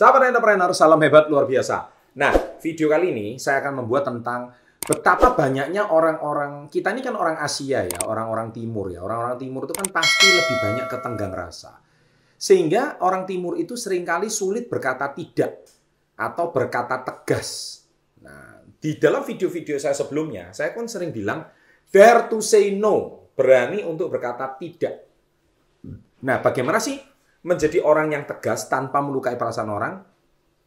Sahabat entrepreneur, salam hebat luar biasa. Nah, video kali ini saya akan membuat tentang betapa banyaknya orang-orang, kita ini kan orang Asia ya, orang-orang timur ya. Orang-orang timur itu kan pasti lebih banyak ketenggang rasa. Sehingga orang timur itu sering kali sulit berkata tidak atau berkata tegas. Nah, di dalam video-video saya sebelumnya, saya kan sering bilang, dare to say no, berani untuk berkata tidak. Nah, bagaimana sih menjadi orang yang tegas tanpa melukai perasaan orang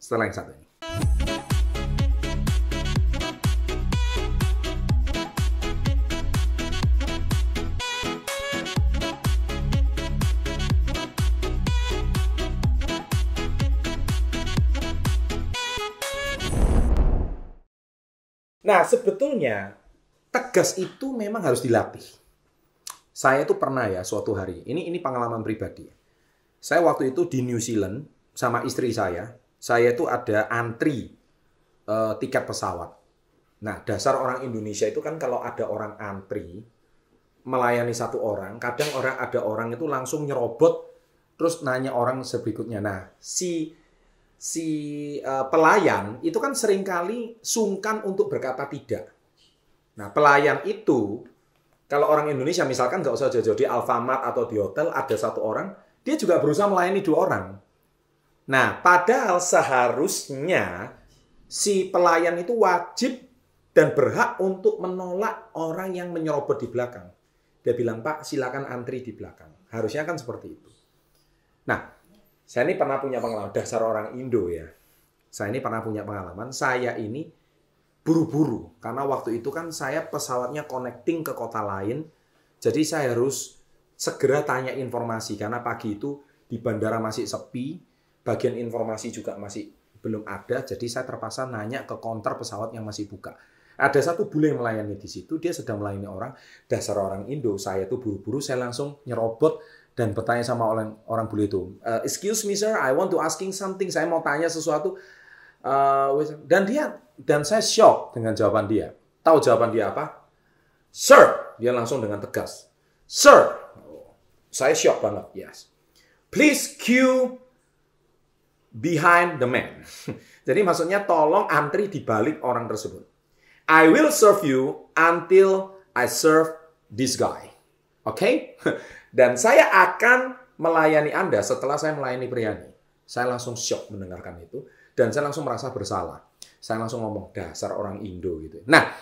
setelah yang satu ini. Nah, sebetulnya tegas itu memang harus dilatih. Saya itu pernah ya suatu hari, ini ini pengalaman pribadi. Saya waktu itu di New Zealand sama istri saya, saya itu ada antri uh, tiket pesawat. Nah, dasar orang Indonesia itu kan kalau ada orang antri melayani satu orang, kadang orang ada orang itu langsung nyerobot terus nanya orang berikutnya. Nah, si si uh, pelayan itu kan sering kali sungkan untuk berkata tidak. Nah, pelayan itu kalau orang Indonesia misalkan nggak usah jauh-jauh di Alfamart atau di hotel ada satu orang dia juga berusaha melayani dua orang. Nah, padahal seharusnya si pelayan itu wajib dan berhak untuk menolak orang yang menyerobot di belakang. Dia bilang, Pak, silakan antri di belakang. Harusnya kan seperti itu. Nah, saya ini pernah punya pengalaman, dasar orang Indo ya. Saya ini pernah punya pengalaman, saya ini buru-buru. Karena waktu itu kan saya pesawatnya connecting ke kota lain, jadi saya harus segera tanya informasi karena pagi itu di bandara masih sepi, bagian informasi juga masih belum ada, jadi saya terpaksa nanya ke konter pesawat yang masih buka. Ada satu bule yang melayani di situ, dia sedang melayani orang, dasar orang Indo, saya tuh buru-buru, saya langsung nyerobot dan bertanya sama orang orang bule itu, uh, excuse me sir, I want to asking something, saya mau tanya sesuatu, uh, dan dia dan saya shock dengan jawaban dia. Tahu jawaban dia apa? Sir, dia langsung dengan tegas. Sir, saya shock banget, yes. Please queue behind the man. Jadi maksudnya tolong antri di balik orang tersebut. I will serve you until I serve this guy. Oke? Okay? Dan saya akan melayani Anda setelah saya melayani pria ini. Saya langsung shock mendengarkan itu dan saya langsung merasa bersalah. Saya langsung ngomong dasar orang Indo gitu. Nah,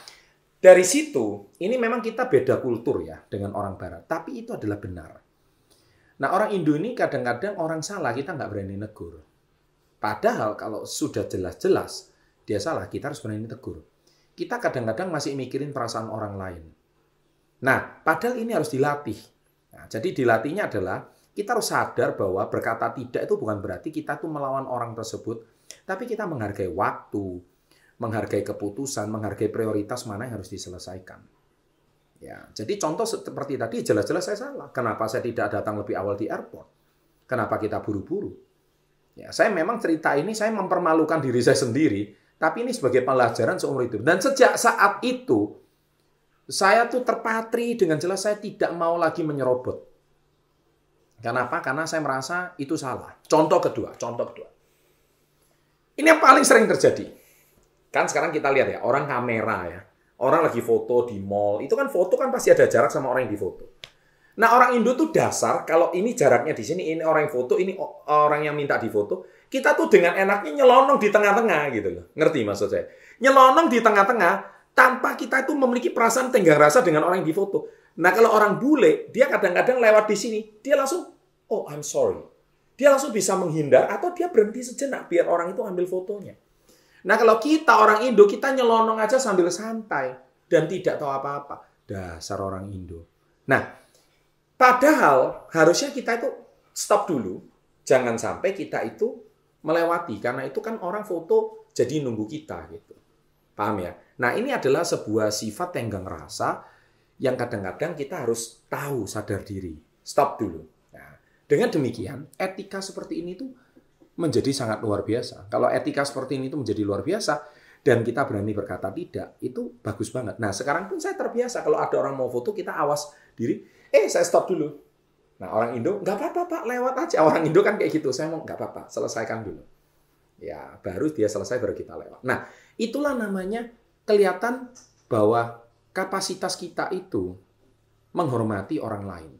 dari situ ini memang kita beda kultur ya dengan orang barat, tapi itu adalah benar. Nah orang Indo ini kadang-kadang orang salah kita nggak berani negur. Padahal kalau sudah jelas-jelas dia salah kita harus berani tegur. Kita kadang-kadang masih mikirin perasaan orang lain. Nah padahal ini harus dilatih. Nah, jadi dilatihnya adalah kita harus sadar bahwa berkata tidak itu bukan berarti kita tuh melawan orang tersebut, tapi kita menghargai waktu, menghargai keputusan, menghargai prioritas mana yang harus diselesaikan. Ya, jadi contoh seperti tadi jelas-jelas saya salah. Kenapa saya tidak datang lebih awal di airport? Kenapa kita buru-buru? Ya, saya memang cerita ini saya mempermalukan diri saya sendiri, tapi ini sebagai pelajaran seumur hidup. Dan sejak saat itu saya tuh terpatri dengan jelas saya tidak mau lagi menyerobot. Kenapa? Karena saya merasa itu salah. Contoh kedua, contoh kedua. Ini yang paling sering terjadi. Kan sekarang kita lihat ya, orang kamera ya Orang lagi foto di mall, itu kan foto kan pasti ada jarak sama orang yang difoto. Nah orang Indo tuh dasar, kalau ini jaraknya di sini, ini orang yang foto, ini orang yang minta difoto, kita tuh dengan enaknya nyelonong di tengah-tengah gitu loh. Ngerti maksud saya? Nyelonong di tengah-tengah, tanpa kita itu memiliki perasaan tenggang rasa dengan orang yang difoto. Nah kalau orang bule, dia kadang-kadang lewat di sini, dia langsung, oh I'm sorry. Dia langsung bisa menghindar atau dia berhenti sejenak biar orang itu ambil fotonya. Nah kalau kita orang Indo, kita nyelonong aja sambil santai dan tidak tahu apa-apa. Dasar orang Indo. Nah, padahal harusnya kita itu stop dulu. Jangan sampai kita itu melewati. Karena itu kan orang foto jadi nunggu kita gitu. Paham ya? Nah ini adalah sebuah sifat tenggang rasa yang kadang-kadang kita harus tahu sadar diri. Stop dulu. Nah, dengan demikian, etika seperti ini tuh menjadi sangat luar biasa. Kalau etika seperti ini itu menjadi luar biasa dan kita berani berkata tidak, itu bagus banget. Nah, sekarang pun saya terbiasa kalau ada orang mau foto kita awas diri, eh saya stop dulu. Nah, orang Indo nggak apa-apa Pak, lewat aja. Orang Indo kan kayak gitu. Saya mau nggak apa-apa, selesaikan dulu. Ya, baru dia selesai baru kita lewat. Nah, itulah namanya kelihatan bahwa kapasitas kita itu menghormati orang lain.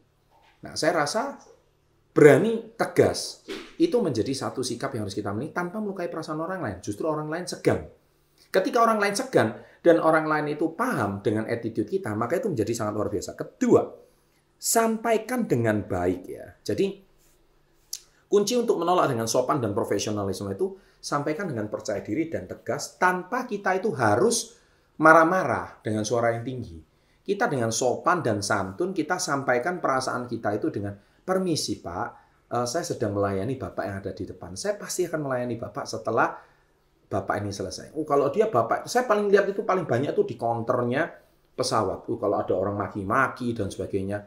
Nah, saya rasa berani tegas itu menjadi satu sikap yang harus kita miliki tanpa melukai perasaan orang lain. Justru orang lain segan. Ketika orang lain segan dan orang lain itu paham dengan attitude kita, maka itu menjadi sangat luar biasa. Kedua, sampaikan dengan baik ya. Jadi kunci untuk menolak dengan sopan dan profesionalisme itu sampaikan dengan percaya diri dan tegas tanpa kita itu harus marah-marah dengan suara yang tinggi. Kita dengan sopan dan santun kita sampaikan perasaan kita itu dengan permisi Pak, uh, saya sedang melayani Bapak yang ada di depan. Saya pasti akan melayani Bapak setelah Bapak ini selesai. Oh, kalau dia Bapak, saya paling lihat itu paling banyak tuh di counternya pesawat. Uh, kalau ada orang maki-maki dan sebagainya,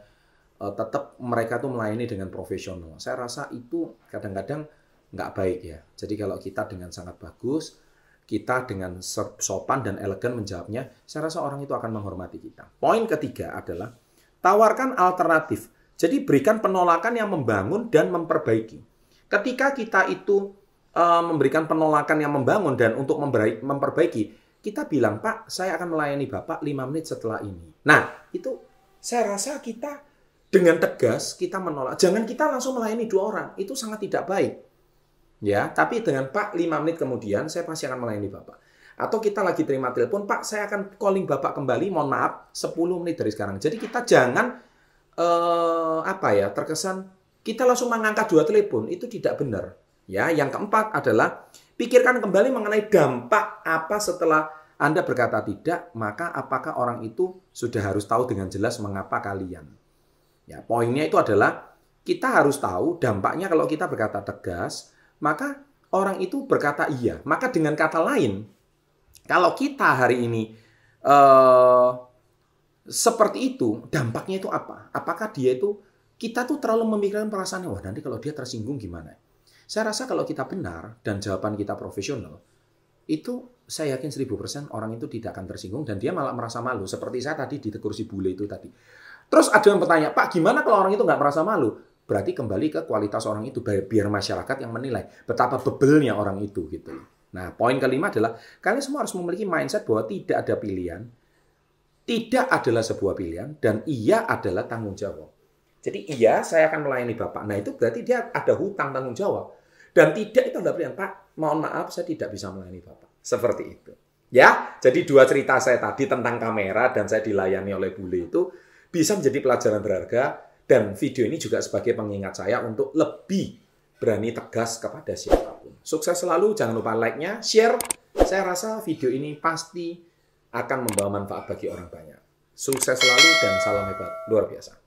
uh, tetap mereka tuh melayani dengan profesional. Saya rasa itu kadang-kadang nggak baik ya. Jadi kalau kita dengan sangat bagus, kita dengan sopan dan elegan menjawabnya, saya rasa orang itu akan menghormati kita. Poin ketiga adalah tawarkan alternatif. Jadi berikan penolakan yang membangun dan memperbaiki. Ketika kita itu uh, memberikan penolakan yang membangun dan untuk memperbaiki, kita bilang, Pak, saya akan melayani Bapak 5 menit setelah ini. Nah, itu saya rasa kita dengan tegas kita menolak. Jangan kita langsung melayani dua orang. Itu sangat tidak baik. Ya, tapi dengan Pak 5 menit kemudian saya pasti akan melayani Bapak. Atau kita lagi terima telepon, Pak, saya akan calling Bapak kembali, mohon maaf, 10 menit dari sekarang. Jadi kita jangan eh, apa ya, terkesan kita langsung mengangkat dua telepon, itu tidak benar. Ya, yang keempat adalah pikirkan kembali mengenai dampak apa setelah Anda berkata tidak, maka apakah orang itu sudah harus tahu dengan jelas mengapa kalian. Ya, poinnya itu adalah kita harus tahu dampaknya kalau kita berkata tegas, maka orang itu berkata iya. Maka dengan kata lain, kalau kita hari ini uh, seperti itu, dampaknya itu apa? Apakah dia itu kita tuh terlalu memikirkan perasaannya, wah nanti kalau dia tersinggung gimana? Saya rasa kalau kita benar dan jawaban kita profesional, itu saya yakin 1000% orang itu tidak akan tersinggung dan dia malah merasa malu. Seperti saya tadi di kursi bule itu tadi. Terus ada yang bertanya, Pak gimana kalau orang itu nggak merasa malu? berarti kembali ke kualitas orang itu biar masyarakat yang menilai betapa bebelnya orang itu gitu. Nah, poin kelima adalah kalian semua harus memiliki mindset bahwa tidak ada pilihan, tidak adalah sebuah pilihan dan iya adalah tanggung jawab. Jadi iya saya akan melayani Bapak. Nah, itu berarti dia ada hutang tanggung jawab. Dan tidak itu adalah pilihan, Pak. Mohon maaf saya tidak bisa melayani Bapak. Seperti itu. Ya, jadi dua cerita saya tadi tentang kamera dan saya dilayani oleh bule itu bisa menjadi pelajaran berharga dan video ini juga sebagai pengingat saya untuk lebih berani tegas kepada siapa pun. Sukses selalu, jangan lupa like-nya, share. Saya rasa video ini pasti akan membawa manfaat bagi orang banyak. Sukses selalu dan salam hebat luar biasa.